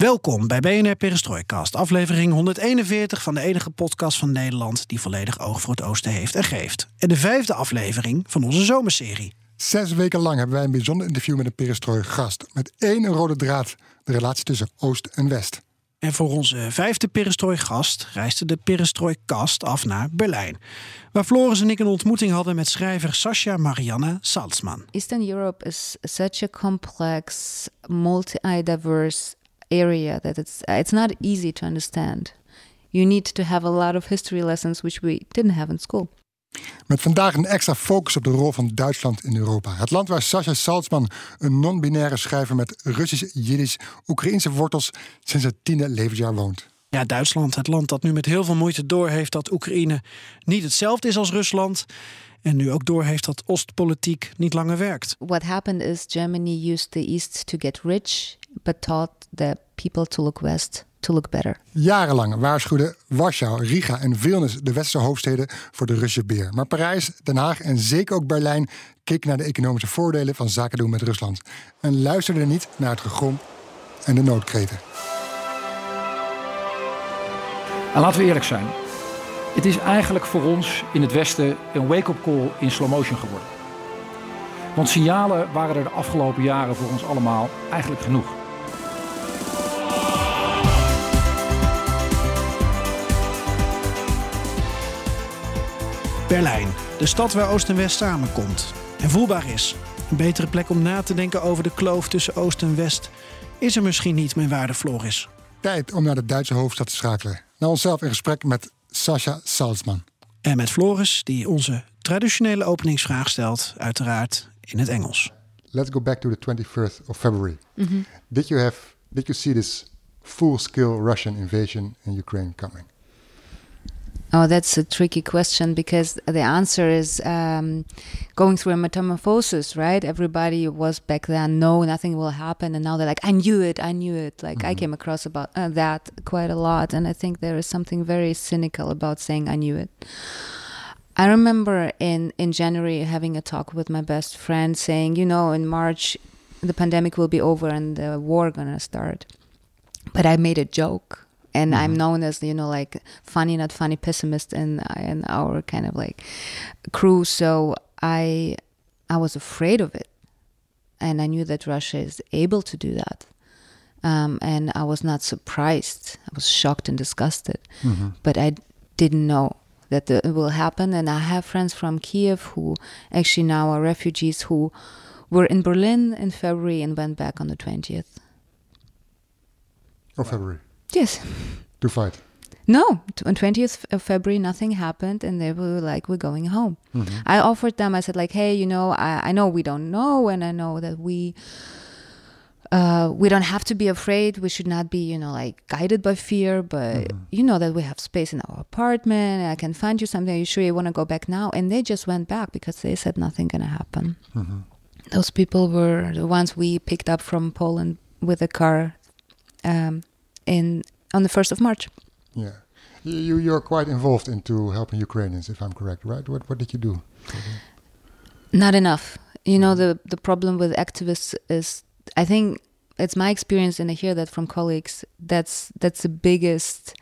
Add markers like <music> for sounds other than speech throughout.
Welkom bij BNR Perestroikast, aflevering 141 van de enige podcast van Nederland die volledig oog voor het oosten heeft en geeft. En de vijfde aflevering van onze zomerserie. Zes weken lang hebben wij een bijzonder interview met een perestrooi gast. Met één rode draad, de relatie tussen Oost en West. En voor onze vijfde Perestrooi-gast reisde de Perestroikast af naar Berlijn. Waar Floris en ik een ontmoeting hadden met schrijver Sascha Marianne Salzman. Eastern Europe is such a complex, multi-diverse area that it's it's not easy to understand. You need to have a lot of history lessons which we didn't have in school. Met vandaag een extra focus op de rol van Duitsland in Europa. Het land waar Sascha Salzman, een non-binaire schrijver met Russisch, Jiddisch, Oekraïnse wortels, sinds het tiende levensjaar woont. Ja, Duitsland, het land dat nu met heel veel moeite doorheeft dat Oekraïne niet hetzelfde is als Rusland. En nu ook doorheeft dat Oostpolitiek niet langer werkt. What happened is Germany used the East to get rich, but taught the people to look west to look better. Jarenlang waarschuwden Warschau, Riga en Vilnius, de westerse hoofdsteden, voor de Russische beer. Maar Parijs, Den Haag en zeker ook Berlijn keken naar de economische voordelen van zaken doen met Rusland. En luisterden niet naar het gegrom en de noodkreten. En laten we eerlijk zijn. Het is eigenlijk voor ons in het Westen een wake-up call in slow motion geworden. Want signalen waren er de afgelopen jaren voor ons allemaal eigenlijk genoeg. Berlijn, de stad waar Oost en West samenkomt en voelbaar is. Een betere plek om na te denken over de kloof tussen Oost en West is er misschien niet, mijn waarde Floris. Tijd om naar de Duitse hoofdstad te schakelen. Naar onszelf in gesprek met Sascha Salzman. En met Floris, die onze traditionele openingsvraag stelt, uiteraard in het Engels. Let's go back to the 21st of February. Did you have did you see this full-scale Russian invasion in Ukraine coming? Oh, that's a tricky question because the answer is um, going through a metamorphosis, right? Everybody was back then, no, nothing will happen, and now they're like, I knew it, I knew it. Like I came across about uh, that quite a lot, and I think there is something very cynical about saying I knew it. I remember in in January having a talk with my best friend, saying, you know, in March the pandemic will be over and the war gonna start. But I made a joke, and I'm known as you know like funny not funny pessimist in in our kind of like crew. So I I was afraid of it, and I knew that Russia is able to do that. Um, and I was not surprised. I was shocked and disgusted, but I didn't know that the, it will happen. And I have friends from Kiev who actually now are refugees who were in Berlin in February and went back on the 20th. Of February Yes. to fight. No, on 20th of February, nothing happened, and they were like, "We're going home." I offered them. I said, "Like, hey, you know, I, I know we don't know, and I know that we uh, we don't have to be afraid. We should not be, you know, like guided by fear, but you know that we have space in our apartment. I can find you something. Are you sure you want to go back now?" And they just went back because they said nothing gonna happen. Those people were the ones we picked up from Poland with a car um, in on the first of March. Yeah. You you're quite involved into helping Ukrainians, if I'm correct, right? What what did you do? not enough you know the the problem with activists is i think it's my experience and i hear that from colleagues that's that's the biggest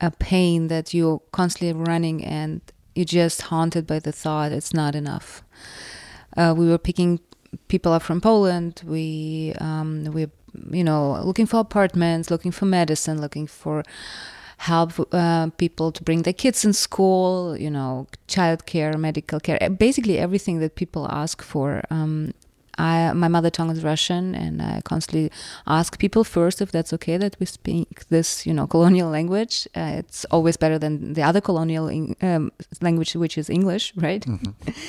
uh, pain that you're constantly running and you're just haunted by the thought it's not enough uh, we were picking people up from poland we um, we you know looking for apartments looking for medicine looking for help uh, people to bring their kids in school, you know, childcare, medical care, basically everything that people ask for. Um, I, my mother tongue is Russian, and I constantly ask people first if that's okay that we speak this, you know, <laughs> colonial language. Uh, it's always better than the other colonial in, um, language, which is English, right?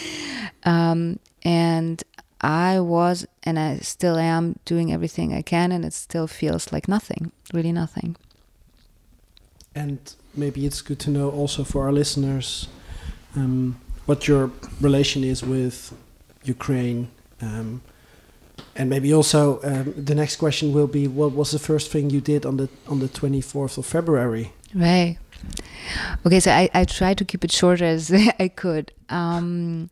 <laughs> um, and I was, and I still am, doing everything I can, and it still feels like nothing, really nothing. And maybe it's good to know also for our listeners um, what your relation is with Ukraine. Um, and maybe also um, the next question will be what was the first thing you did on the on the 24th of February? Right. Okay, so I, I tried to keep it short as <laughs> I could. Um,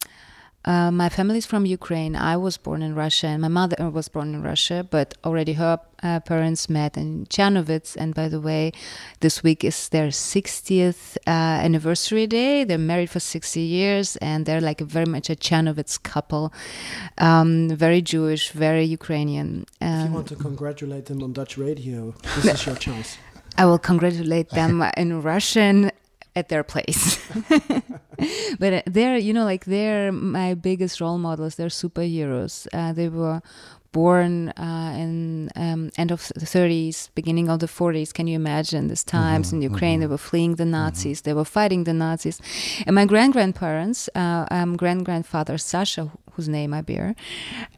uh, my family is from Ukraine. I was born in Russia, and my mother was born in Russia, but already her uh, parents met in Chernovitz. And by the way, this week is their 60th uh, anniversary day. They're married for 60 years, and they're like very much a Chernovitz couple. Um, very Jewish, very Ukrainian. if you want to congratulate them on Dutch radio, this is your <laughs> chance. I will congratulate them <laughs> in Russian at their place. <laughs> but uh, they're, you know, like they're my biggest role models. They're superheroes. Uh, they were born uh, in um, end of the 30s, beginning of the 40s. Can you imagine these times Mm-hmm, in Ukraine? They were fleeing the Nazis. They were fighting the Nazis. And my grand grandparents, uh, um, grand grandfather Sasha, whose name I bear.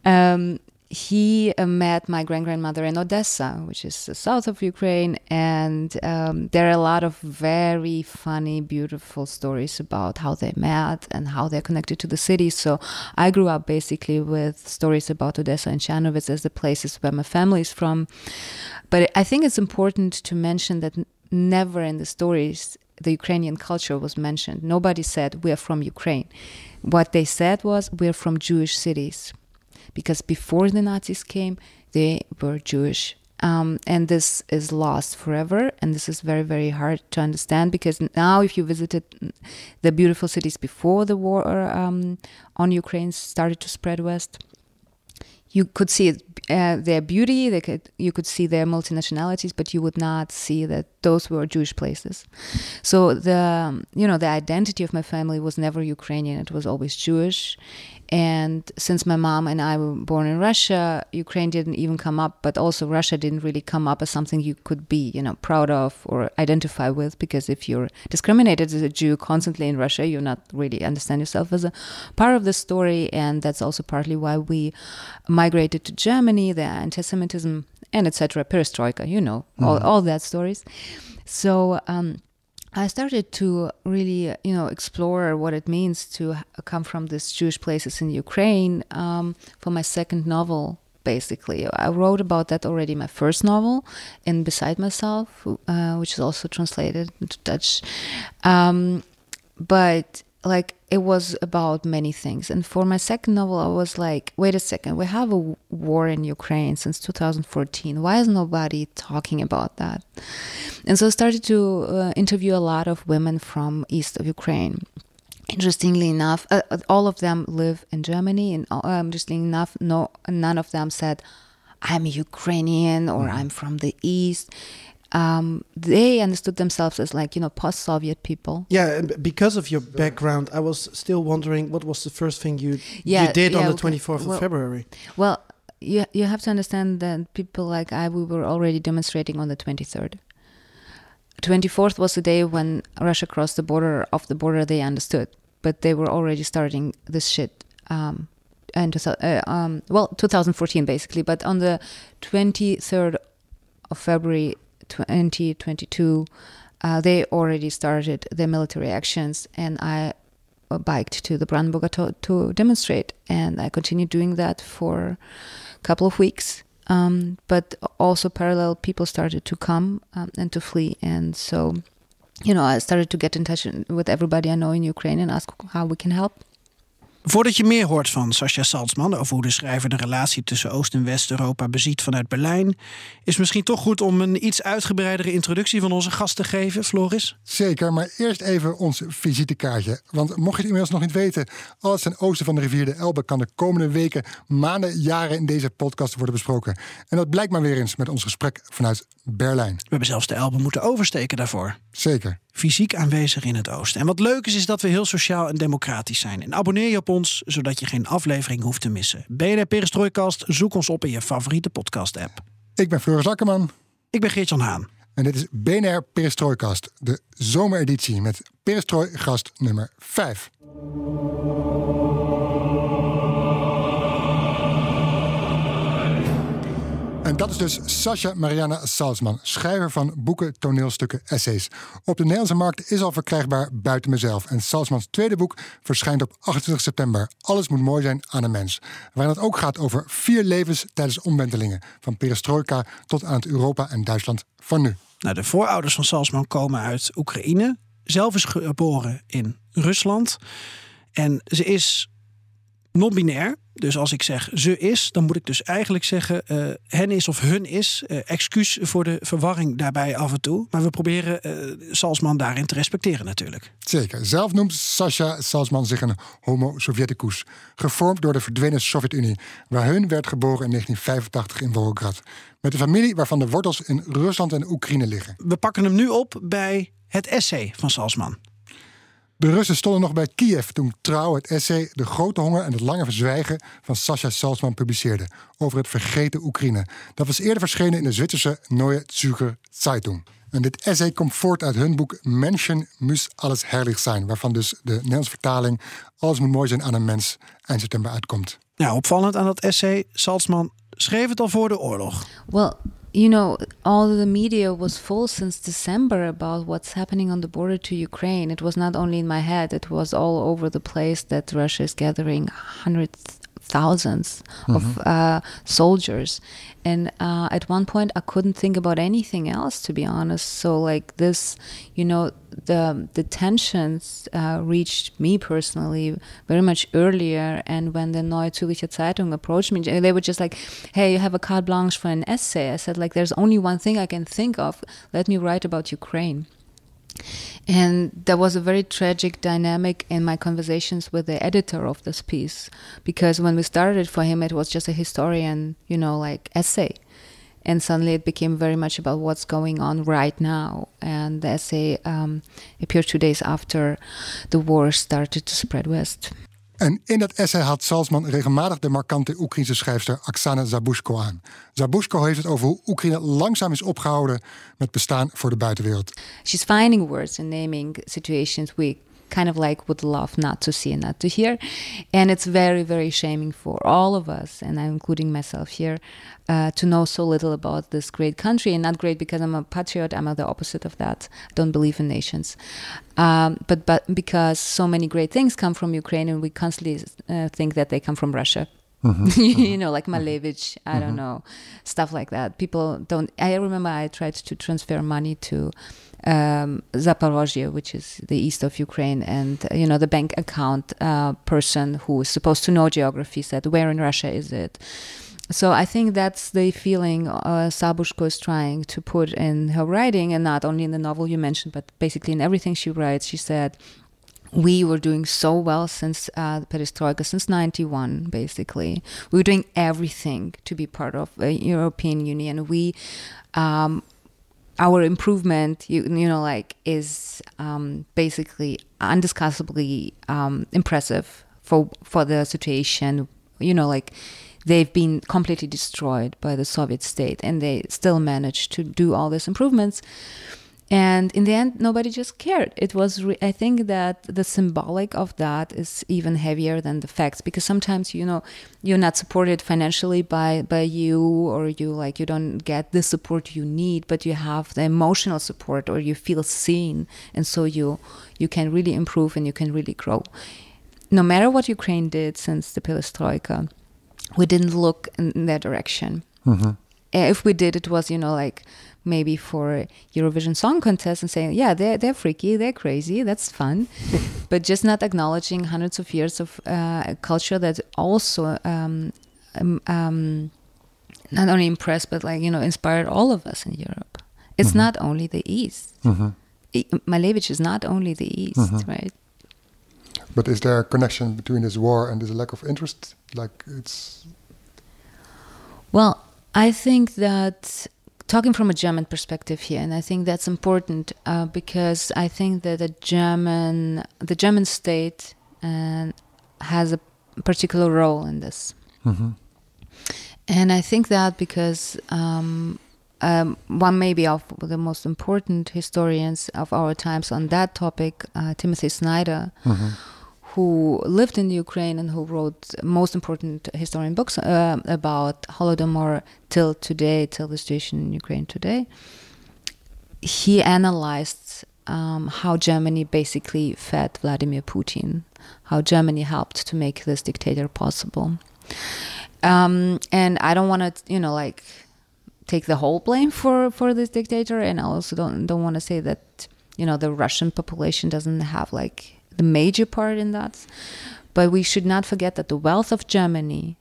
Um, he uh, met my grand grandmother in Odessa, which is the south of Ukraine, and um, there are a lot of very funny, beautiful stories about how they met and how they're connected to the city. So I grew up basically with stories about Odessa and Chernovitz as the places where my family is from. But I think it's important to mention that never in the stories the Ukrainian culture was mentioned. Nobody said we are from Ukraine. What they said was we're from Jewish cities because before the Nazis came, they were Jewish. Um, and this is lost forever. And this is very, very hard to understand because now, if you visited the beautiful cities before the war um, on Ukraine started to spread west, you could see uh, their beauty. They could, you could see their multinationalities, but you would not see that those were Jewish places. So the you know the identity of my family was never Ukrainian. It was always Jewish. And since my mom and I were born in Russia, Ukraine didn't even come up. But also Russia didn't really come up as something you could be you know proud of or identify with. Because if you're discriminated as a Jew constantly in Russia, you're not really understand yourself as a part of the story. And that's also partly why we migrated to Germany, the anti-Semitism and etc. Perestroika, you know, all, all that stories. So um, I started to really, you know, explore what it means to come from these Jewish places in Ukraine um, for my second novel. Basically, I wrote about that already in my first novel, in Beside Myself, uh, which is also translated into Dutch. Um, but like it was about many things. And for my second novel i was like wait a second we have a war in ukraine since 2014 why is nobody talking about that? And so i started to uh, interview a lot of women from east of ukraine. Interestingly enough uh, uh, all of them live in germany and uh, interestingly enough no none of them said i'm ukrainian or i'm from the east um, they understood themselves as like you know post-soviet people Yeah, and because of your background, I was still wondering what was the first thing you Yeah, you did on yeah, the okay. twenty fourth Well- of February. Well, you you have to understand that people like I we were already demonstrating on the 23rd. 24th was the day when Russia crossed the border. Off the border, they understood, but they were already starting this shit. Um, and uh, um, well, 2014 basically, but on the 23rd of February 2022, uh, they already started their military actions, and I uh, biked to the Brandenburger Tor, to demonstrate, and I continued doing that for a couple of weeks. Um, but also parallel, people started to come um, and to flee, and so you know I started to get in touch with everybody I know in Ukraine and ask how we can help. Voordat je meer hoort van Sascha Salzman over hoe de schrijver de relatie tussen Oost- en West-Europa beziet vanuit Berlijn, is misschien toch goed om een iets uitgebreidere introductie van onze gast te geven, Floris. Zeker, maar eerst even ons visitekaartje. Want mocht je het inmiddels nog niet weten, alles ten oosten van de rivier de Elbe kan de komende weken, maanden, jaren in deze podcast worden besproken. En dat blijkt maar weer eens met ons gesprek vanuit Berlijn. We hebben zelfs de Elbe moeten oversteken daarvoor. Zeker. Fysiek aanwezig in het oosten. En wat leuk is, is dat we heel sociaal en democratisch zijn. En abonneer je op ons, zodat je geen aflevering hoeft te missen. BNR Perestrooikast, zoek ons op in je favoriete podcast-app. Ik ben Floris Akkerman Ik ben Geert-Jan Haan. en dit is BNR Perestrooikast, de zomereditie met Perestrooi gast nummer 5. Dat is dus Sasha Mariana Salzman, schrijver van boeken, toneelstukken, essays. Op de Nederlandse markt is al verkrijgbaar buiten mezelf. En Salzmans tweede boek verschijnt op 28 september. Alles moet mooi zijn aan een mens. Waarin het ook gaat over vier levens tijdens omwentelingen. Van perestroika tot aan het Europa en Duitsland van nu. Nou, de voorouders van Salzman komen uit Oekraïne. Zelf is geboren in Rusland. En ze is non-binair. Dus als ik zeg ze is, dan moet ik dus eigenlijk zeggen uh, hen is of hun is. Uh, excuus voor de verwarring daarbij af en toe. Maar we proberen uh, Salzman daarin te respecteren natuurlijk. Zeker. Zelf noemt Sasha Salzman zich een homo sovieticus. Gevormd door de verdwenen Sovjet-Unie. Waar hun werd geboren in 1985 in Volgograd. Met een familie waarvan de wortels in Rusland en Oekraïne liggen. We pakken hem nu op bij het essay van Salzman. De Russen stonden nog bij Kiev toen Trouw het essay De grote honger en het lange verzwijgen van Sascha Salzman publiceerde over het vergeten Oekraïne. Dat was eerder verschenen in de Zwitserse Neue Zürcher Zeitung. En dit essay komt voort uit hun boek Menschen muss alles herrlich zijn, waarvan dus de Nederlandse vertaling Alles moet mooi zijn aan een mens eind september uitkomt. Ja, opvallend aan dat essay, Salzman schreef het al voor de oorlog. Well, you know, all the media was full since December about what's happening on the border to Ukraine. It was not only in my head, it was all over the place that Russia is gathering hundreds, thousands mm-hmm. of uh, soldiers. And uh, at one point, I couldn't think about anything else, to be honest. So, like this, you know, the the tensions uh, reached me personally very much earlier. And when the Neue Zürcher Zeitung approached me, they were just like, "Hey, you have a carte blanche for an essay." I said, "Like, there's only one thing I can think of. Let me write about Ukraine." And there was a very tragic dynamic in my conversations with the editor of this piece because when we started for him, it was just a historian, you know, like essay. And suddenly it became very much about what's going on right now. And the essay um, appeared two days after the war started to spread west. En in dat essay haalt Salzman regelmatig de markante Oekraïnse schrijfster Oksana Zabushko aan. Zabushko heeft het over hoe Oekraïne langzaam is opgehouden met bestaan voor de buitenwereld. She's finding words and naming situations we kind of like would love not to see and not to hear. And it's very, very shaming for all of us, and I'm including myself here, uh, to know so little about this great country. And not great because I'm a patriot, I'm the opposite of that. I don't believe in nations. Um, but, but because so many great things come from Ukraine, and we constantly uh, think that they come from Russia. Mm-hmm. <laughs> you know, like Malevich, I mm-hmm. don't know, stuff like that. People don't. I remember I tried to transfer money to um, Zaporozhye, which is the east of Ukraine, and uh, you know the bank account uh, person who is supposed to know geography said, "Where in Russia is it?" So I think that's the feeling uh, Zabuzhko is trying to put in her writing, and not only in the novel you mentioned, but basically in everything she writes. She said, we were doing so well since uh, perestroika, since 91, basically. We were doing everything to be part of the European Union. We um, our improvement, you, you know, like is um, basically undiscussably um, impressive for for the situation. You know, like they've been completely destroyed by the Soviet state, and they still managed to do all these improvements and in the end nobody just cared. It was re- i think that the symbolic of that is even heavier than the facts because sometimes you know you're not supported financially by by you or you like you don't get the support you need but you have the emotional support or you feel seen and so you you can really improve and you can really grow. No matter what ukraine did since the perestroika we didn't look in that direction. Mm-hmm. If we did it was you know like maybe for Eurovision Song Contest and saying, yeah, they're, they're freaky, they're crazy, that's fun. <laughs> but just not acknowledging hundreds of years of uh, culture that also um, um, um, not only impressed, but like, you know, inspired all of us in Europe. It's mm-hmm. not only the East. Mm-hmm. Malevich is not only the East, mm-hmm. right? But is there a connection between this war and this lack of interest? Like it's. Well, I think that talking from a German perspective here, and I think that's important uh, because I think that the German the German state uh, has a particular role in this, mm-hmm. and I think that because. Um, um, one maybe of the most important historians of our times on that topic, uh, Timothy Snyder, mm-hmm. Who lived in Ukraine and who wrote most important historian books uh, about Holodomor till today, till the situation in Ukraine today. He analyzed um, how Germany basically fed Vladimir Putin, how Germany helped to make this dictator possible. Um, and I don't want to, you know, like take the whole blame for for this dictator, and I also don't don't want to say that you know the Russian population doesn't have like the major part in that. But we should not forget that the wealth of Germany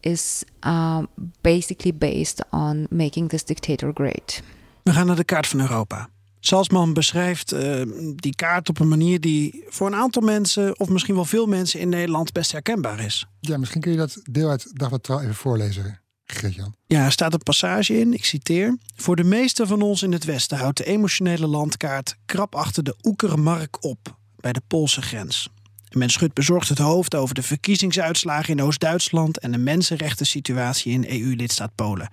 is um, basically based on making this dictator great. We gaan naar de kaart van Europa. Salzman beschrijft uh, die kaart op een manier die voor een aantal mensen, of misschien wel veel mensen in Nederland, best herkenbaar is. Ja, misschien kun je dat deel uit Dagblad Trouw even voorlezen. Gertjan. Ja, er staat een passage in, ik citeer. Voor de meesten van ons in het Westen houdt de emotionele landkaart krap achter de Oekermark op, bij de Poolse grens. En men schudt bezorgd het hoofd over de verkiezingsuitslagen in Oost-Duitsland en de mensenrechten situatie in EU-lidstaat Polen.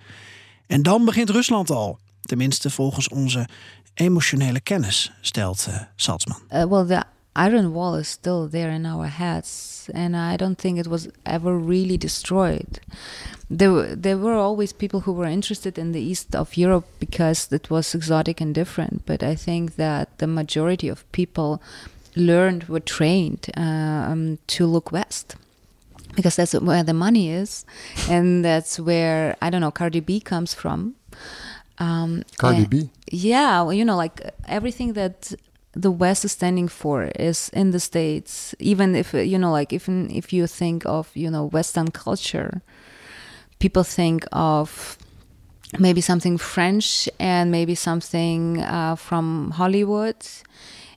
En dan begint Rusland al, tenminste volgens onze emotionele kennis, stelt uh, Salzman. Well, the iron wall is still there in our heads, and I don't think it was ever really destroyed. There, there were always people who were interested in the east of Europe because it was exotic and different, but I think that the majority of people learned, were trained um, to look west because that's where the money is, and that's where I don't know Cardi B comes from. Um, Cardi B. Yeah, well, you know, like everything that the West is standing for is in the states. Even if you know, like even if you think of you know Western culture, people think of maybe something French and maybe something uh, from Hollywood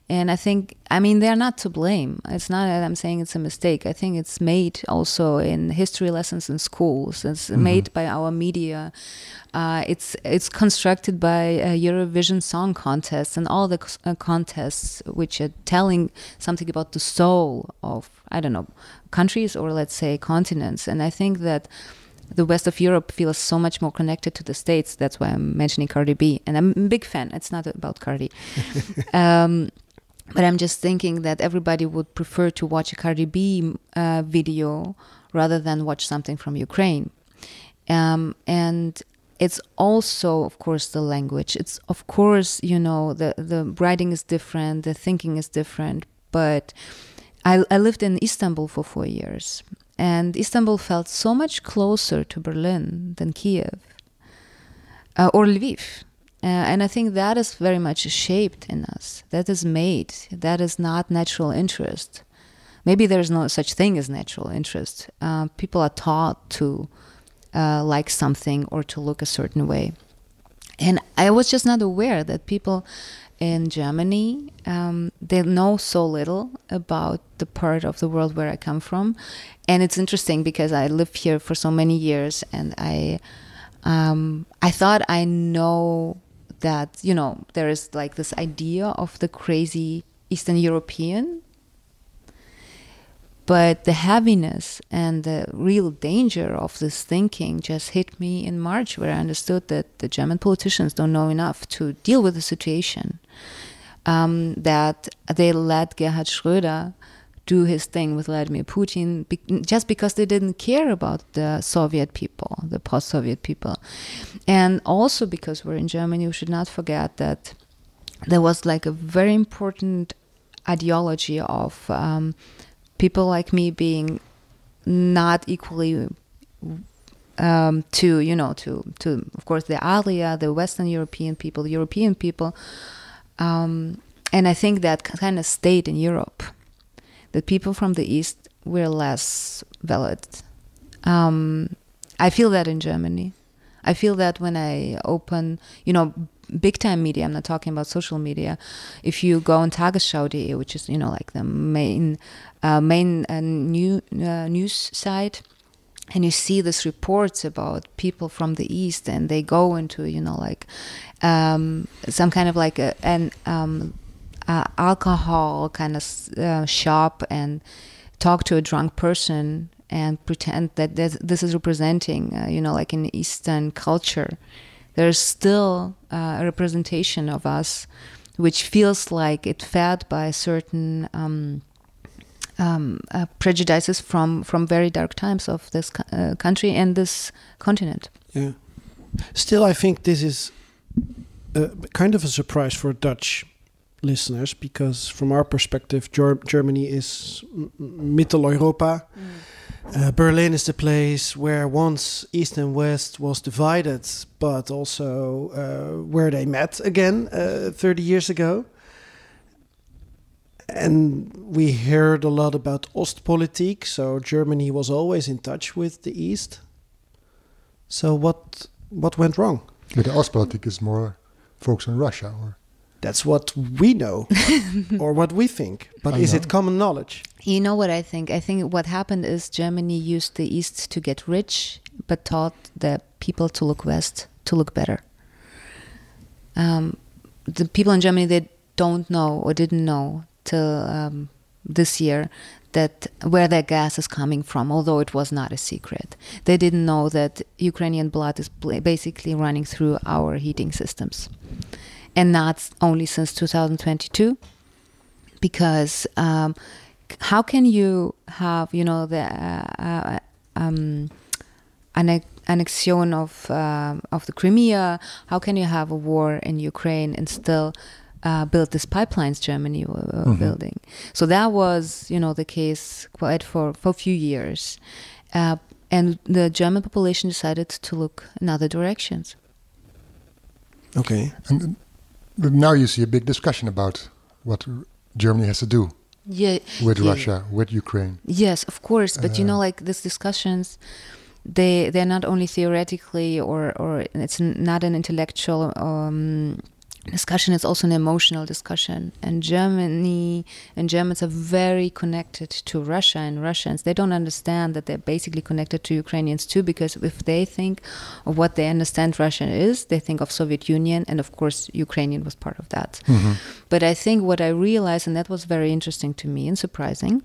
and I think, I mean, they're not to blame. It's not that I'm saying it's a mistake. I think it's made also in history lessons in schools. It's mm-hmm. made by our media. Uh, it's it's constructed by Eurovision Song Contest and all the uh, contests which are telling something about the soul of I don't know countries or let's say continents. And I think that the west of Europe feels so much more connected to the states. That's why I'm mentioning Cardi B, and I'm a big fan. It's not about Cardi. <laughs> um, but I'm just thinking that everybody would prefer to watch a Cardi B uh, video rather than watch something from Ukraine. Um, and it's also, of course, the language. It's, of course, you know, the, the writing is different, the thinking is different. But I, I lived in Istanbul for four years, and Istanbul felt so much closer to Berlin than Kiev uh, or Lviv. Uh, and I think that is very much shaped in us. That is made. That is not natural interest. Maybe there's no such thing as natural interest. Uh, people are taught to uh, like something or to look a certain way. And I was just not aware that people in Germany um, they know so little about the part of the world where I come from, and it's interesting because I lived here for so many years, and I um, I thought I know that you know there is like this idea of the crazy Eastern European, but the heaviness and the real danger of this thinking just hit me in March, where I understood that the German politicians don't know enough to deal with the situation. Um, that they let Gerhard Schröder do his thing with Vladimir Putin be- just because they didn't care about the Soviet people, the post Soviet people. And also because we're in Germany, we should not forget that there was like a very important ideology of um, people like me being not equally um, to you know to to of course the Alia, the Western European people, European people, um, and I think that kind of stayed in Europe that people from the East were less valid. Um, I feel that in Germany. I feel that when I open, you know, big time media, I'm not talking about social media. If you go on Tagesschau.de, which is, you know, like the main, uh, main uh, new, uh, news site, and you see these reports about people from the East and they go into, you know, like um, some kind of like a, an, um, uh, alcohol kind of uh, shop and talk to a drunk person and pretend that this is representing, uh, you know, like in Eastern culture, there's still uh, a representation of us which feels like it fed by certain um, um, uh, prejudices from from very dark times of this uh, country and this continent. Yeah. Still, I think this is uh, kind of a surprise for a Dutch listeners because, from our perspective, Ger- Germany is m- m- Mitteleuropa. Uh, Berlin is the place where once East and West was divided, but also uh, where they met again uh, 30 years ago. And we heard a lot about Ostpolitik, so Germany was always in touch with the East. So what what went wrong? But the Ostpolitik is more focused on Russia, or That's what we know, <laughs> or what we think. But I is know. it common knowledge? You know what I think? I think what happened is Germany used the East to get rich, but taught the people to look West to look better. Um, the people in Germany they don't know or didn't know till um, this year that where their gas is coming from, although it was not a secret. They didn't know that Ukrainian blood is basically running through our heating systems, and not only since 2022 because um, how can you have you know the uh, uh, um, annex- annexion of um of the Crimea? How can you have a war in Ukraine and still uh, build these pipelines Germany were building? So that was you know the case quite for for a few years, uh, and the German population decided to look in other directions. Okay. and uh, now you see a big discussion about what r- Germany has to do Yeah, with yeah. Russia, with Ukraine. Yes, of course, but you know, Uh, like these discussions, they they're not only theoretically or or it's n- not an intellectual um, discussion; it's also an emotional discussion. And Germany and Germans are very connected to Russia and Russians. They don't understand that they're basically connected to Ukrainians too, because if they think of what they understand Russia is, they think of Soviet Union, and of course, Ukrainian was part of that. But I think what I realized, and that was very interesting to me and surprising,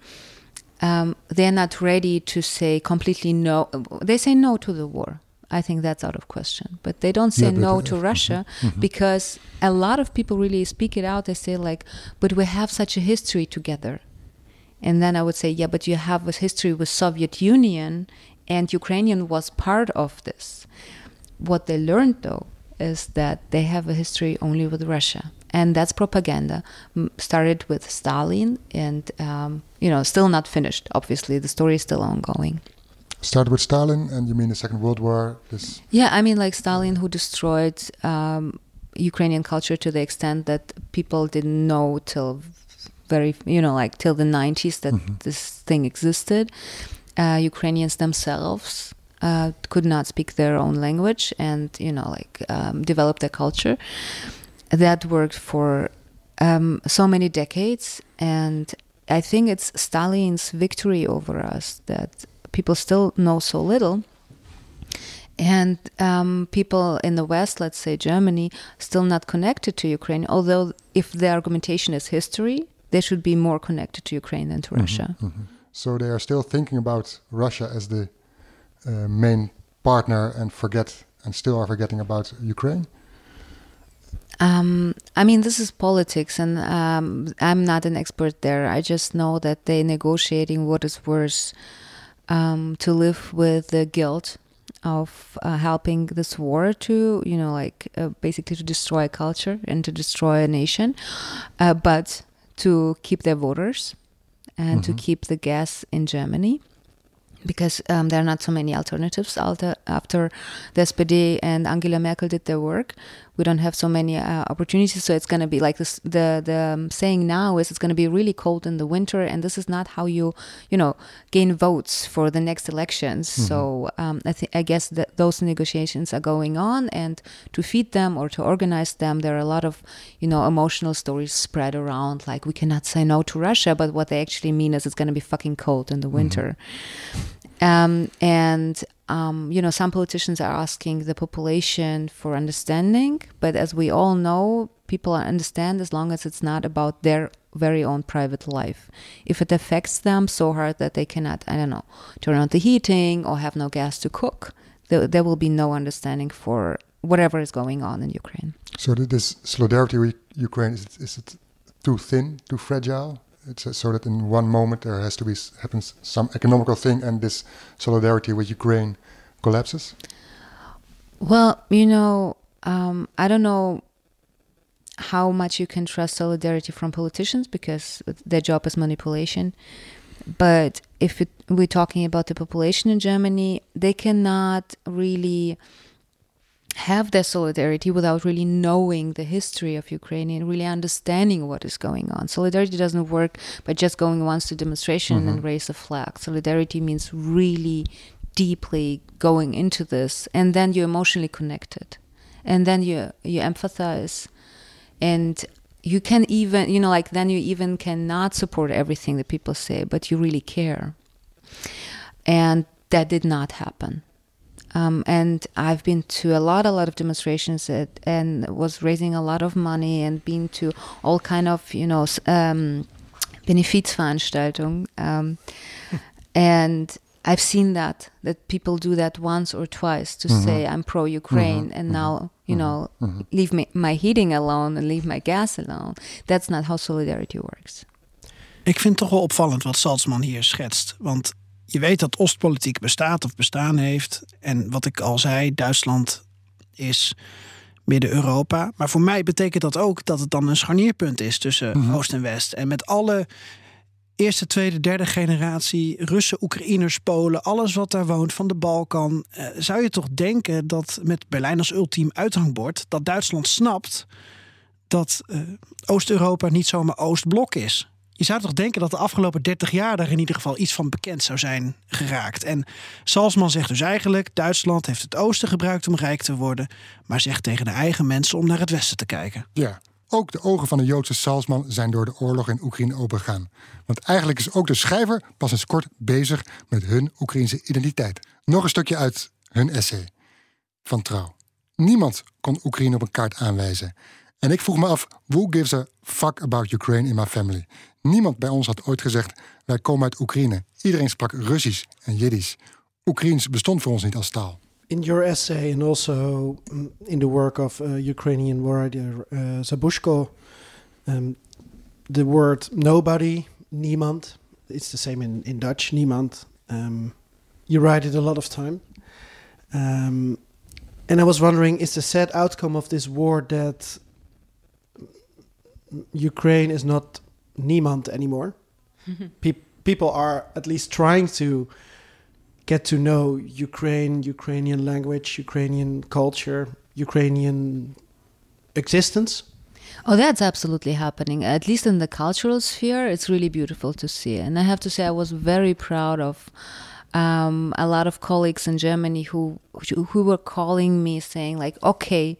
um, they're not ready to say completely no. They say no to the war. I think that's out of question. But they don't say Yeah, no to Russia because a lot of people really speak it out. They say like, "But we have such a history together." And then I would say, "Yeah, but you have a history with Soviet Union, and Ukrainian was part of this." What they learned though is that they have a history only with Russia, and that's propaganda. Started with Stalin, and um, you know, still not finished. Obviously, the story is still ongoing. Started with Stalin, and you mean the Second World War? This Yeah, I mean, like Stalin, who destroyed um, Ukrainian culture to the extent that people didn't know till very, you know, like till the 90s that this thing existed. Uh, Ukrainians themselves uh, could not speak their own language and, you know, like um, develop their culture. That worked for um, so many decades. And I think it's Stalin's victory over us that people still know so little. And um, people in the West, let's say Germany, still not connected to Ukraine. Although, if the argumentation is history, they should be more connected to Ukraine than to Russia. So they are still thinking about Russia as the uh, main partner and forget and still are forgetting about Ukraine. Um, I mean, this is politics, and um, I'm not an expert there. I just know that they're negotiating what is worse um, to live with the guilt of uh, helping this war to, you know, like uh, basically to destroy a culture and to destroy a nation, uh, but to keep their voters and to keep the gas in Germany because um, there are not so many alternatives after, after the SPD and Angela Merkel did their work. We don't have so many uh, opportunities, so it's going to be like this. The the um, saying now is it's going to be really cold in the winter, and this is not how you you know gain votes for the next elections. So um, I think I guess that those negotiations are going on, and to feed them or to organize them, there are a lot of you know emotional stories spread around. Like we cannot say no to Russia, but what they actually mean is it's going to be fucking cold in the winter. Um, and um, you know, some politicians are asking the population for understanding, but as we all know, people understand as long as it's not about their very own private life. If it affects them so hard that they cannot, I don't know, turn on the heating or have no gas to cook, there, there will be no understanding for whatever is going on in Ukraine. So th- this solidarity with Ukraine is it, is it too thin, too fragile? It's uh, so that in one moment there has to be happens some economical thing, and this solidarity with Ukraine collapses. Well, you know, um, I don't know how much you can trust solidarity from politicians because their job is manipulation. But if it, we're talking about the population in Germany, they cannot really have their solidarity without really knowing the history of Ukraine and really understanding what is going on. Solidarity doesn't work by just going once to demonstration and mm-hmm. raise a flag. Solidarity means really deeply going into this and then you're emotionally connected. And then you you empathize and you can even you know like then you even cannot support everything that people say but you really care and that did not happen um, and I've been to a lot, a lot of demonstrations at, and was raising a lot of money and been to all kind of, you know, s- um, Benefizveranstaltungen. Um, <laughs> and I've seen that that people do that once or twice to say I'm pro Ukraine and now you know leave me, my heating alone and leave my gas alone. That's not how solidarity works. Ik vind het toch wel opvallend wat Salzmann hier schetst. Want je weet dat Oostpolitiek bestaat of bestaan heeft. En wat ik al zei, Duitsland is Midden-Europa. Maar voor mij betekent dat ook dat het dan een scharnierpunt is tussen Oost en West. En met alle eerste, tweede, derde generatie Russen, Oekraïners, Polen, alles wat daar woont van de Balkan, eh, zou je toch denken dat met Berlijn als ultiem uithangbord, dat Duitsland snapt dat eh, Oost-Europa niet zomaar Oostblok is. Je zou toch denken dat de afgelopen 30 jaar daar in ieder geval iets van bekend zou zijn geraakt. En Salzman zegt dus eigenlijk: Duitsland heeft het oosten gebruikt om rijk te worden, maar zegt tegen de eigen mensen om naar het westen te kijken. Ja, ook de ogen van de Joodse Salzman zijn door de oorlog in Oekraïne opengegaan. Want eigenlijk is ook de schrijver pas eens kort bezig met hun Oekraïnse identiteit. Nog een stukje uit hun essay van Trouw. Niemand kon Oekraïne op een kaart aanwijzen. En ik vroeg me af, who gives a fuck about Ukraine in my family? Niemand bij ons had ooit gezegd, wij komen uit Oekraïne. Iedereen sprak Russisch en Jiddisch. Oekraïens bestond voor ons niet als taal. In your essay and also mm, in the work of uh, Ukrainian writer uh, Zabushko, um, the word nobody, niemand, it's the same in, in Dutch, niemand. Um, you write it a lot of time. Um, and I was wondering, is the sad outcome of this war that Ukraine is not niemand anymore? <laughs> Pe- people are at least trying to get to know Ukraine, Ukrainian language, Ukrainian culture, Ukrainian existence. Oh, that's absolutely happening. At least in the cultural sphere, it's really beautiful to see. And I have to say, I was very proud of um, a lot of colleagues in Germany who who were calling me saying like, "Okay,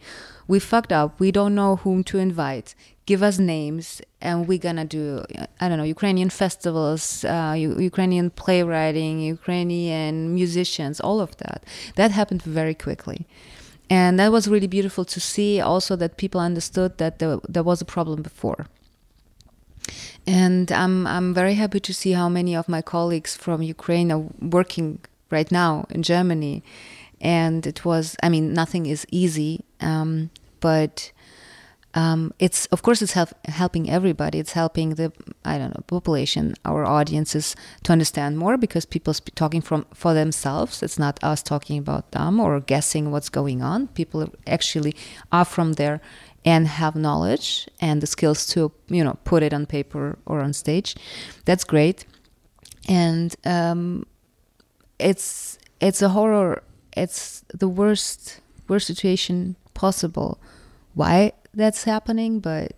we fucked up. We don't know whom to invite. Give us names, and we're gonna do I don't know Ukrainian festivals, uh, U- Ukrainian playwriting, Ukrainian musicians, all of that. That happened very quickly." and that was really beautiful to see also that people understood that there, there was a problem before and I'm, I'm very happy to see how many of my colleagues from ukraine are working right now in germany and it was i mean nothing is easy um, but um, it's of course it's help, helping everybody. It's helping the i don't know population our audiences to understand more because people sp- talking from for themselves. It's not us talking about them or guessing what's going on. People actually are from there and have knowledge and the skills to you know put it on paper or on stage. That's great. And um, it's it's a horror. It's the worst worst situation possible. Why that's happening but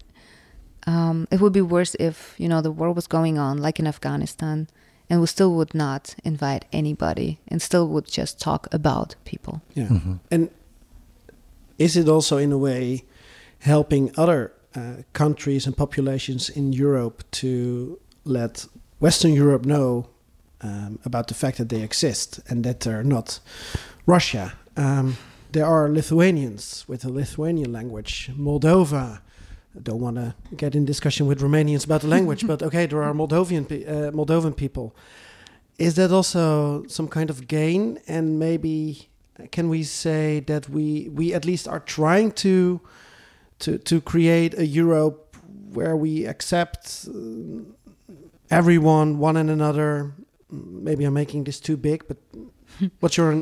um, it would be worse if you know the war was going on like in afghanistan and we still would not invite anybody and still would just talk about people Yeah. And is it also in a way helping other uh, countries and populations in Europe to let Western Europe know um, about the fact that they exist and that they're not Russia? Um, there are Lithuanians with a Lithuanian language, Moldova. I don't want to get in discussion with Romanians about the language, but <laughs> okay, there are Moldovan pe- uh, Moldovan people. Is that also some kind of gain? And maybe can we say that we we at least are trying to to to create a Europe where we accept uh, everyone, one and another. Maybe I'm making this too big, but what's your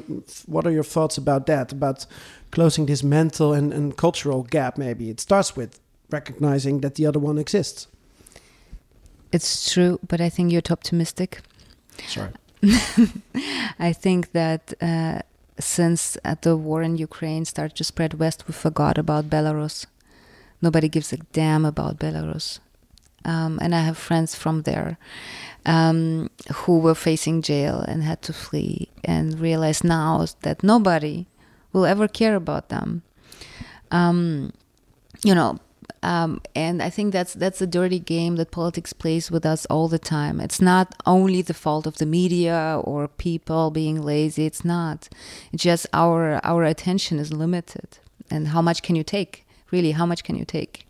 what are your thoughts about that? About closing this mental and, and cultural gap? Maybe it starts with recognizing that the other one exists. It's true, but I think you're too optimistic. Sorry. <laughs> I think that uh, since uh, the war in Ukraine started to spread west, we forgot about Belarus. Nobody gives a damn about Belarus. Um, and I have friends from there um, who were facing jail and had to flee and realize now that nobody will ever care about them. Um, you know, um, and I think that's that's a dirty game that politics plays with us all the time. It's not only the fault of the media or people being lazy. It's not. It's just our our attention is limited, and how much can you take? Really, how much can you take?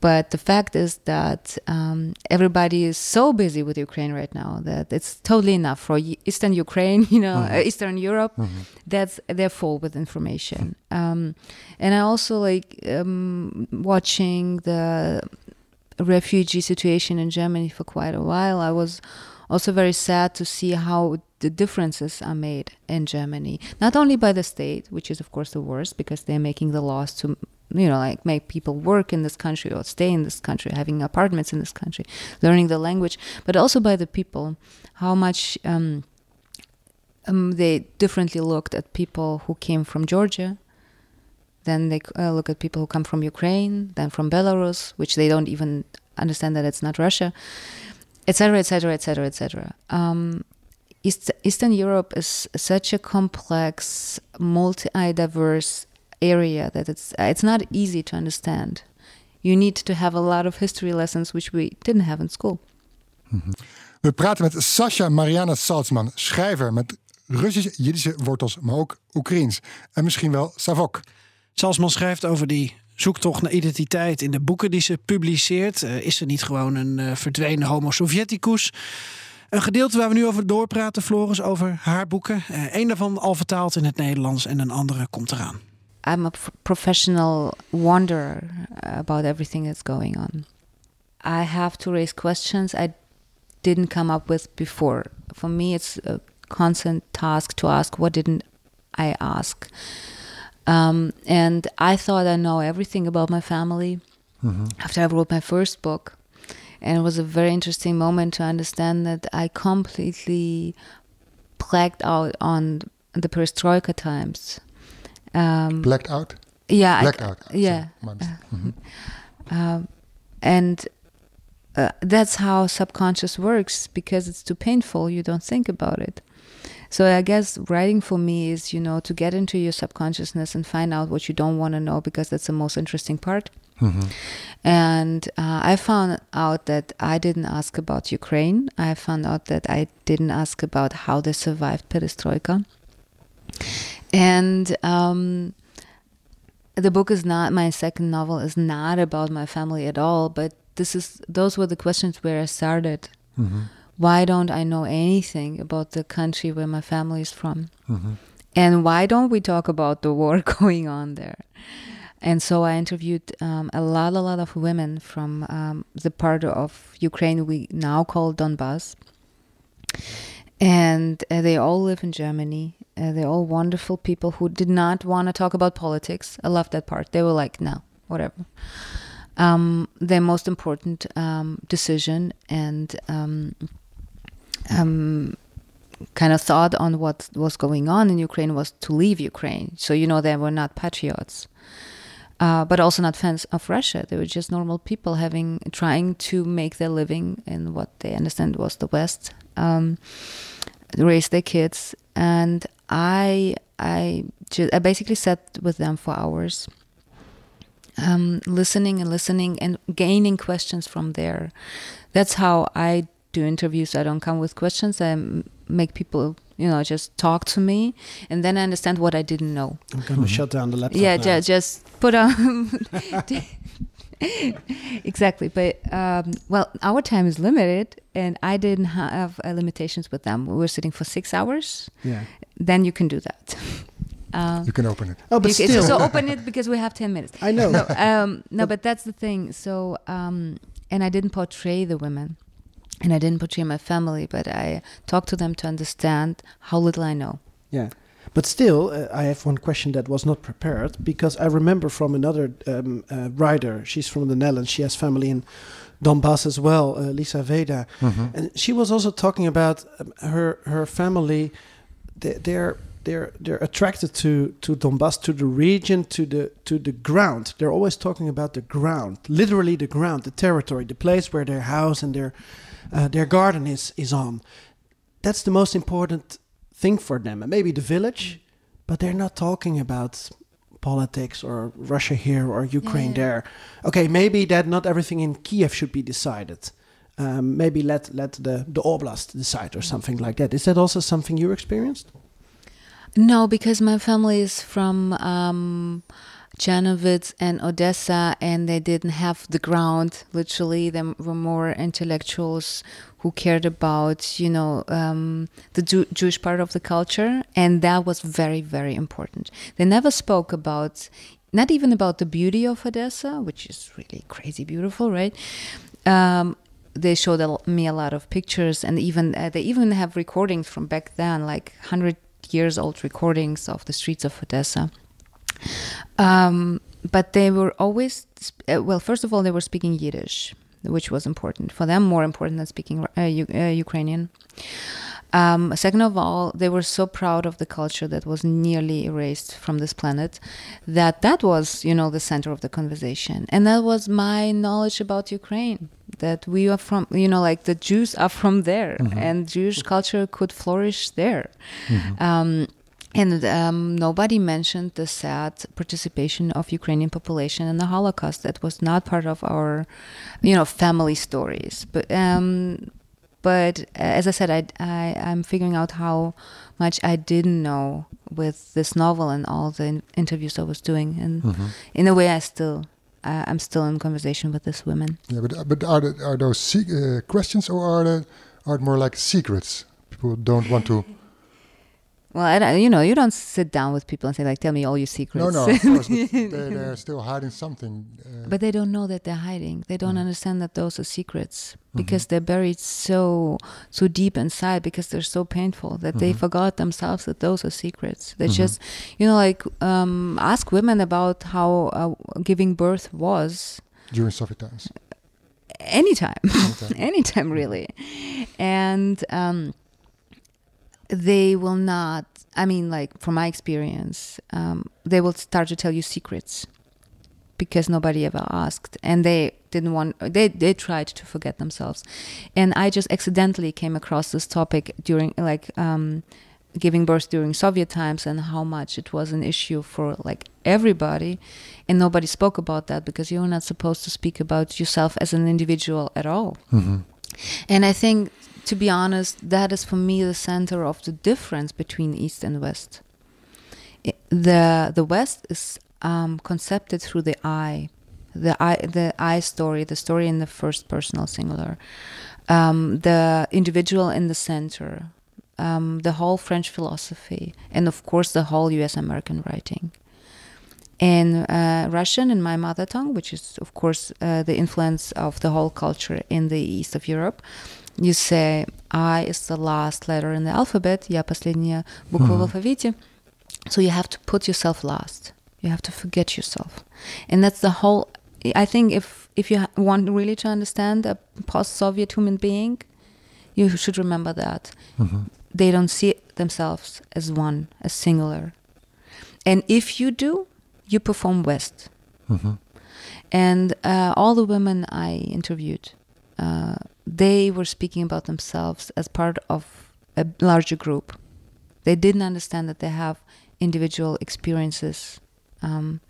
But the fact is that um, everybody is so busy with Ukraine right now that it's totally enough for Eastern Ukraine, <laughs> you know, mm-hmm. uh, Eastern Europe. Mm-hmm. That's they're full with information. Um, and I also like um, watching the refugee situation in Germany for quite a while. I was also very sad to see how the differences are made in Germany, not only by the state, which is of course the worst because they're making the laws to you know like make people work in this country or stay in this country having apartments in this country learning the language but also by the people how much um, um, they differently looked at people who came from georgia then they uh, look at people who come from ukraine then from belarus which they don't even understand that it's not russia etc etc etc etc East, Eastern Europe is such a complex, multi-diverse area that it's it's not easy to understand. You need to have a lot of history lessons which we didn't have in school. Mhm. We praten met Sasha Mariana Salzman, schrijver met Russisch-Jiddische wortels, maar ook Oekraïens en misschien wel Savok. Salzman schrijft over die zoektocht naar identiteit in de boeken die ze publiceert. Uh, is er niet gewoon een uh, verdwenen homo sovieticus? Een gedeelte waar we nu over doorpraten, Floris, over haar boeken. Uh, een daarvan al vertaald in het Nederlands en een andere komt eraan. I'm a professional wanderer about everything that's going on. I have to raise questions I didn't come up with before. For me, it's a constant task to ask, what didn't I ask? Um, and I thought I know everything about my family mm-hmm. after I wrote my first book. And it was a very interesting moment to understand that I completely blacked out on the perestroika times um, Blacked out. Yeah. Blacked out. Yeah. mm-hmm. um, and uh, that's how subconscious works because it's too painful. You don't think about it. So I guess writing for me is, you know, to get into your subconsciousness and find out what you don't want to know because that's the most interesting part. Mm-hmm. And uh, I found out that I didn't ask about Ukraine. I found out that I didn't ask about how they survived perestroika and um, the book is not my second novel is not about my family at all but this is those were the questions where i started mm-hmm. why don't i know anything about the country where my family is from mm-hmm. and why don't we talk about the war <laughs> going on there and so i interviewed um, a lot a lot of women from um, the part of ukraine we now call donbass and uh, they all live in germany uh, they're all wonderful people who did not want to talk about politics. I love that part. They were like, no, whatever. Um, their most important um, decision and um, um, kind of thought on what was going on in Ukraine was to leave Ukraine. So, you know, they were not patriots. Uh, but also not fans of Russia. They were just normal people having trying to make their living in what they understand was the West, um, raise their kids, and I I just I basically sat with them for hours, um, listening and listening and gaining questions from there. That's how I do interviews. I don't come with questions. I make people you know just talk to me, and then I understand what I didn't know. I'm gonna mm-hmm. shut down the laptop. Yeah, now. just put on. <laughs> <laughs> exactly but um, well our time is limited and i didn't have uh, limitations with them. We were sitting for six hours. Yeah. Then you can do that. <laughs> Um, you can open it. Oh but still. So open it because we have 10 minutes. I know. No, um, no but that's the thing. So um, and i didn't portray the women and I didn't portray my family, but I talked to them to understand how little I know. Yeah. But still, uh, I have one question that was not prepared because I remember from another um, uh, writer. She's from the Netherlands. She has family in Donbass as well, uh, Lisa Weeda, Mhm. and she was also talking about um, her her family. They, they're they're they're attracted to to Donbass, to the region, to the to the ground. They're always talking about the ground, literally the ground, the territory, the place where their house and their uh, their garden is is on. That's the most important thing for them, and maybe the village, but they're not talking about politics or Russia here or Ukraine Yeah. there. Okay, maybe that not everything in Kiev should be decided. Um, maybe let let the the oblast decide or something like that. Is that also something you experienced? No, because my family is from um, Janovitz and Odessa, and they didn't have the ground. Literally, they were more intellectuals who cared about, you know, um, the Jew- Jewish part of the culture, and that was very, very important. They never spoke about, not even about the beauty of Odessa, which is really crazy beautiful, right? Um, they showed me a lot of pictures, and even uh, they even have recordings from back then, like hundred years old recordings of the streets of Odessa. Um, but they were always, uh, well, first of all, they were speaking Yiddish, which was important for them, more important than speaking uh, U- uh, Ukrainian. Um, second of all, they were so proud of the culture that was nearly erased from this planet that that was, you know, the center of the conversation. And that was my knowledge about Ukraine that we are from, you know, like the Jews are from there and Jewish culture could flourish there. Um, and um, nobody mentioned the sad participation of Ukrainian population in the Holocaust. That was not part of our, you know, family stories. But um, but uh, as I said, I, I I'm figuring out how much I didn't know with this novel and all the in- interviews I was doing, and in a way, I still uh, I'm still in conversation with these women. Yeah, but but are the, are those se- uh, questions or are they are it more like secrets? People don't want to. Well, you know, you don't sit down with people and say like, "Tell me all your secrets." No, no, <laughs> of course, they, they're still hiding something. Uh, But they don't know that they're hiding. They Mm. don't understand that those are secrets Mm-hmm. because they're buried so so deep inside because they're so painful that they Mm-hmm. forgot themselves that those are secrets. They just, you know, like um, ask women about how uh, giving birth was during Soviet times. anytime, <laughs> Anytime. anytime really, and um, they will not. I mean, like from my experience, um, they will start to tell you secrets because nobody ever asked, and they didn't want. They they tried to forget themselves, and I just accidentally came across this topic during like. Um, giving birth during Soviet times and how much it was an issue for like everybody and nobody spoke about that because you're not supposed to speak about yourself as an individual at all. And I think to be honest that is for me the center of the difference between east and west. I- The the west is um, concepted through the I, the I the I story, the story in the first personal singular. Um, the individual in the center, um, the whole French philosophy, and of course the whole U.S. American writing. In uh, Russian, in my mother tongue, which is of course uh, the influence of the whole culture in the east of Europe, you say I is the last letter in the alphabet, я последняя буква в алфавите. So you have to put yourself last. You have to forget yourself, and that's the whole. I think if if you ha- want really to understand a post-Soviet human being, you should remember that they don't see themselves as one, as singular. And if you do, you perform West. And uh, all the women I interviewed, uh, they were speaking about themselves as part of a larger group. They didn't understand that they have individual experiences. Um,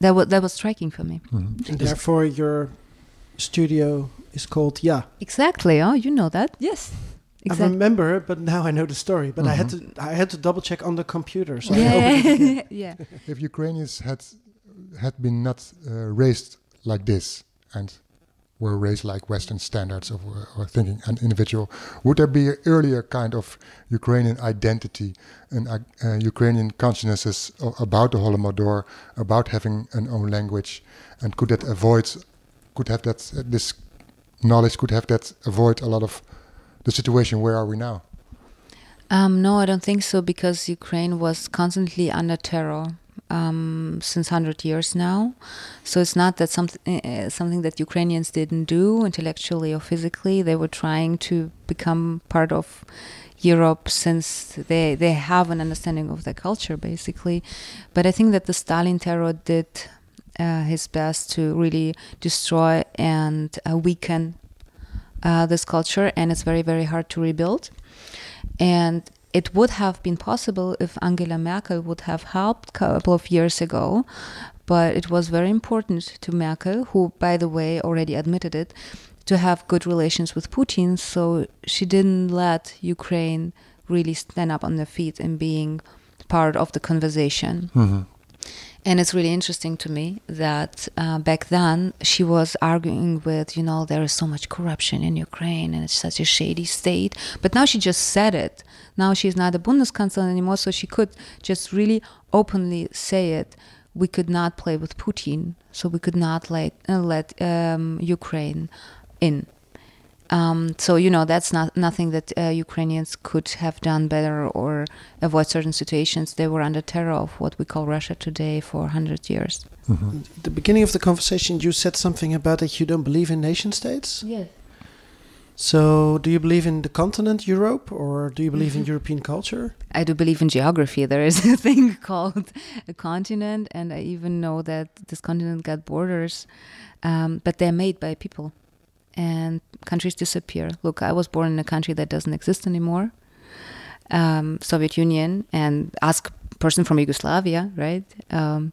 that was that was striking for me. And therefore, your studio is called Yeah. Exactly. Oh, you know that? Yes. I remember, but now I know the story. But I had to I had to double check on the computer. So I opened. Yeah. <laughs> yeah. If Ukrainians had had been not uh, raised like this and were raised like Western standards of or thinking an individual, would there be an earlier kind of Ukrainian identity and uh, uh, Ukrainian consciousness about the Holodomor, about having an own language, and could that avoid, could have that this knowledge could have that avoid a lot of the situation. Where are we now? Um, no, I don't think so because Ukraine was constantly under terror um, since 100 years now. So it's not that something uh, something that Ukrainians didn't do intellectually or physically. They were trying to become part of Europe since they they have an understanding of their culture basically. But I think that the Stalin terror did uh, his best to really destroy and uh, weaken uh, this culture, and it's very very hard to rebuild. And it would have been possible if Angela Merkel would have helped a couple of years ago, but it was very important to Merkel, who, by the way, already admitted it, to have good relations with Putin. So she didn't let Ukraine really stand up on their feet and being part of the conversation. Mm-hmm. And it's really interesting to me that uh, back then she was arguing with, you know, there is so much corruption in Ukraine and it's such a shady state. But now she just said it. Now she's not a Bundeskanzler anymore, so she could just really openly say it. We could not play with Putin, so we could not let, uh, let um, Ukraine in. Um, so you know that's not nothing that uh, Ukrainians could have done better or avoid certain situations. They were under terror of what we call Russia today for hundred years. Mm-hmm. At the beginning of the conversation, you said something about that you don't believe in nation states. Yes. So, do you believe in the continent Europe, or do you believe mm-hmm. in European culture? I do believe in geography. <laughs> There is a thing <laughs> called a continent, and I even know that this continent got borders, um, but they're made by people and countries disappear. Look, I was born in a country that doesn't exist anymore, um, Soviet Union, and ask person from Yugoslavia, right? Um,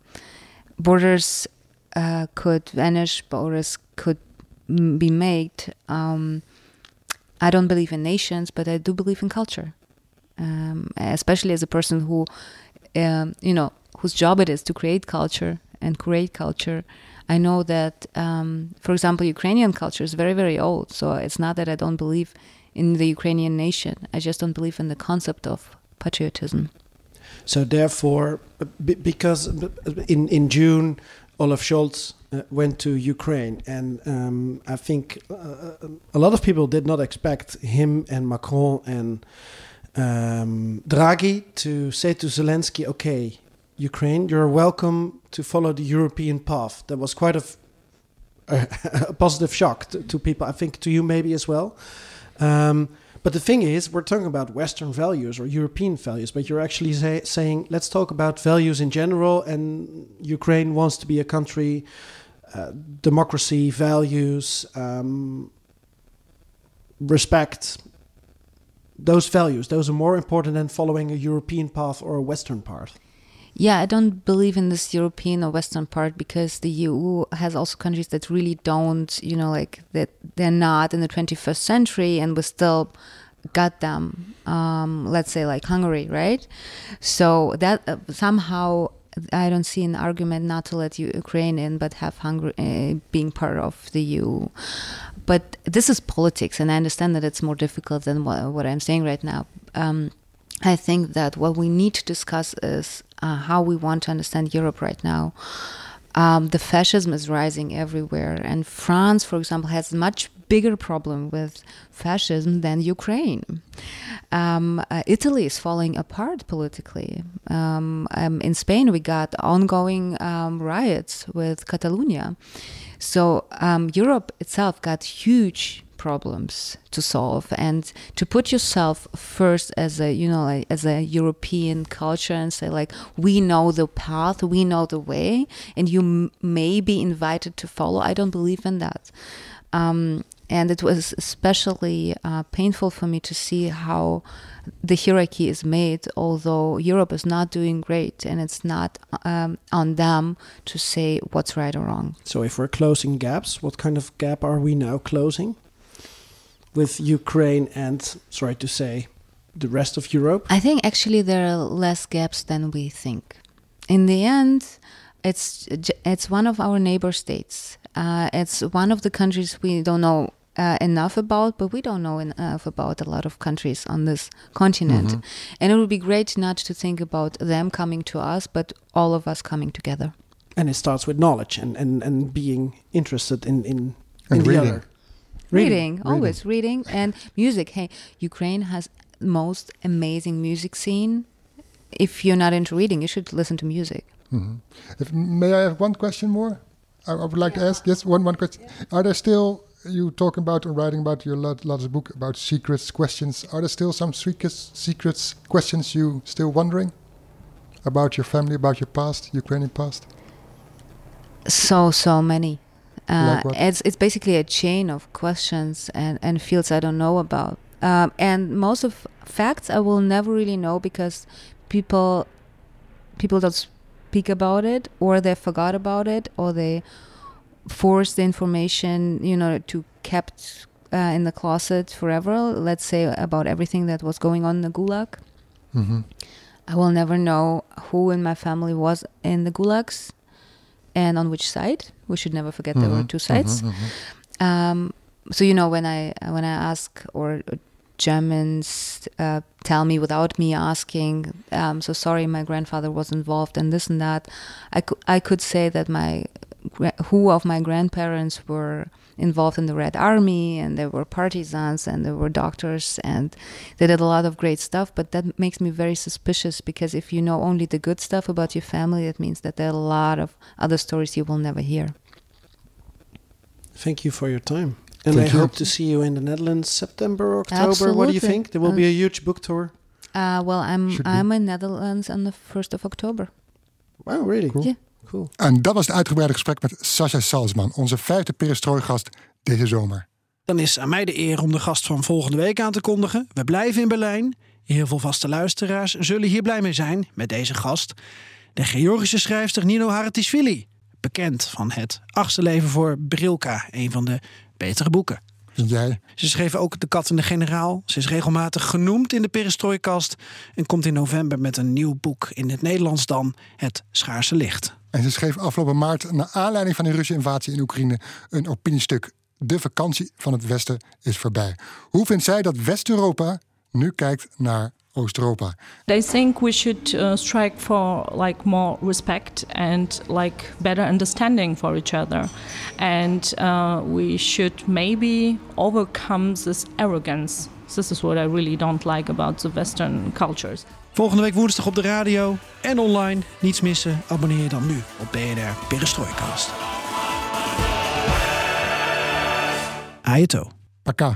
borders uh, could vanish, borders could be made. Um, I don't believe in nations, but I do believe in culture, um, especially as a person who, um, you know, whose job it is to create culture and create culture. I know that, um, for example, Ukrainian culture is very, very old. So it's not that I don't believe in the Ukrainian nation. I just don't believe in the concept of patriotism. So therefore, because in in June, Olaf Scholz uh, went to Ukraine, and um, I think uh, a lot of people did not expect him and Macron and um, Draghi to say to Zelensky, "Okay, Ukraine, you're welcome to follow the European path. That was quite a, <laughs> a, positive shock to, to, people. I think to you maybe as well. Um, but the thing is, we're talking about Western values or European values, but you're actually say, saying, let's talk about values in general. And Ukraine wants to be a country, uh, democracy, values, um, respect. Those values, those are more important than following a European path or a Western path. Yeah, I don't believe in this European or Western part because the EU has also countries that really don't, you know, like that they're not in the 21st century and we still got them. Um, let's say like Hungary, right? So that uh, somehow I don't see an argument not to let Ukraine in, but have Hungary uh, being part of the EU. But this is politics, and I understand that it's more difficult than what, what I'm saying right now. Um, I think that what we need to discuss is uh, how we want to understand Europe right now. Um, the fascism is rising everywhere, and France, for example, has much bigger problem with fascism than Ukraine. Um, uh, Italy is falling apart politically. Um, um in Spain, we got ongoing um, riots with Catalonia. So um, Europe itself got huge problems to solve and to put yourself first as a you know like, as a european culture and say like we know the path we know the way and you may be invited to follow. I don't believe in that. Um, and it was especially uh, painful for me to see how the hierarchy is made although europe is not doing great and it's not um, on them to say what's right or wrong. So if we're closing gaps what kind of gap are we now closing with Ukraine and, sorry to say, the rest of Europe? I think actually there are less gaps than we think. In the end, it's it's one of our neighbor states. Uh, it's one of the countries we don't know uh, enough about, but we don't know enough about a lot of countries on this continent. Mm-hmm. And it would be great not to think about them coming to us, but all of us coming together. And it starts with knowledge and, and, and being interested in, in, in the other reading, always reading and music. Hey, Ukraine has most amazing music scene. If you're not into reading, you should listen to music. Mhm. If, may I have one question more? I, I would like to ask. Yes, one one question. Are there still you talking about and writing about your lat- latest book about secrets questions? Are there still some secrets secrets questions you still wondering about your family, about your past, Ukrainian past? So so many. Uh, it's it's basically a chain of questions and, and fields I don't know about. Um, and most of facts I will never really know because people people don't speak about it or they forgot about it or they force the information you know to kept uh, in the closet forever. Let's say about everything that was going on in the gulag. Mm-hmm. I will never know who in my family was in the gulags and on which side. We should never forget there were Mhm, two sides. mhm, mhm. Um, so you know when I when I ask or Germans uh, tell me without me asking, um, so sorry, my grandfather was involved in this and that. I could I could say that my who of my grandparents were involved in the Red Army and they were partisans and they were doctors and they did a lot of great stuff. But that makes me very suspicious because if you know only the good stuff about your family, that means that there are a lot of other stories you will never hear. Thank you for your time. And Thank I you. hope to see you in the Netherlands September, October. What do you think? There will be a huge book tour. Uh, well, I'm Should. I'm in Netherlands on the first of October. Wow, really? Cool. Yeah. Cool. En dat was het uitgebreide gesprek met Sascha Salzman, onze vijfde perestrooigast deze zomer. Dan is aan mij de eer om de gast van volgende week aan te kondigen. We blijven in Berlijn. Heel veel vaste luisteraars zullen hier blij mee zijn met deze gast. De Georgische schrijfster Nino Haratischvili. Bekend van het achtste leven voor Brilka, een van de betere boeken. Jij? Ze schreef ook De Kat en de Generaal. Ze is regelmatig genoemd in de Perestrooikast. En komt in november met een nieuw boek in het Nederlands dan, Het Schaarse Licht. En ze schreef afgelopen maart, naar aanleiding van de Russische invasie in Oekraïne, een opiniestuk. De vakantie van het Westen is voorbij. Hoe vindt zij dat West-Europa nu kijkt naar Oost-Europa? I think we should uh, strike for like more respect and like better understanding for each other, and uh, we should maybe overcome this arrogance. This is what I really don't like about the Western cultures. Volgende week woensdag op de radio en online. Niets missen. Abonneer je dan nu op BNR Perestrooikast. Ajeto. Paka.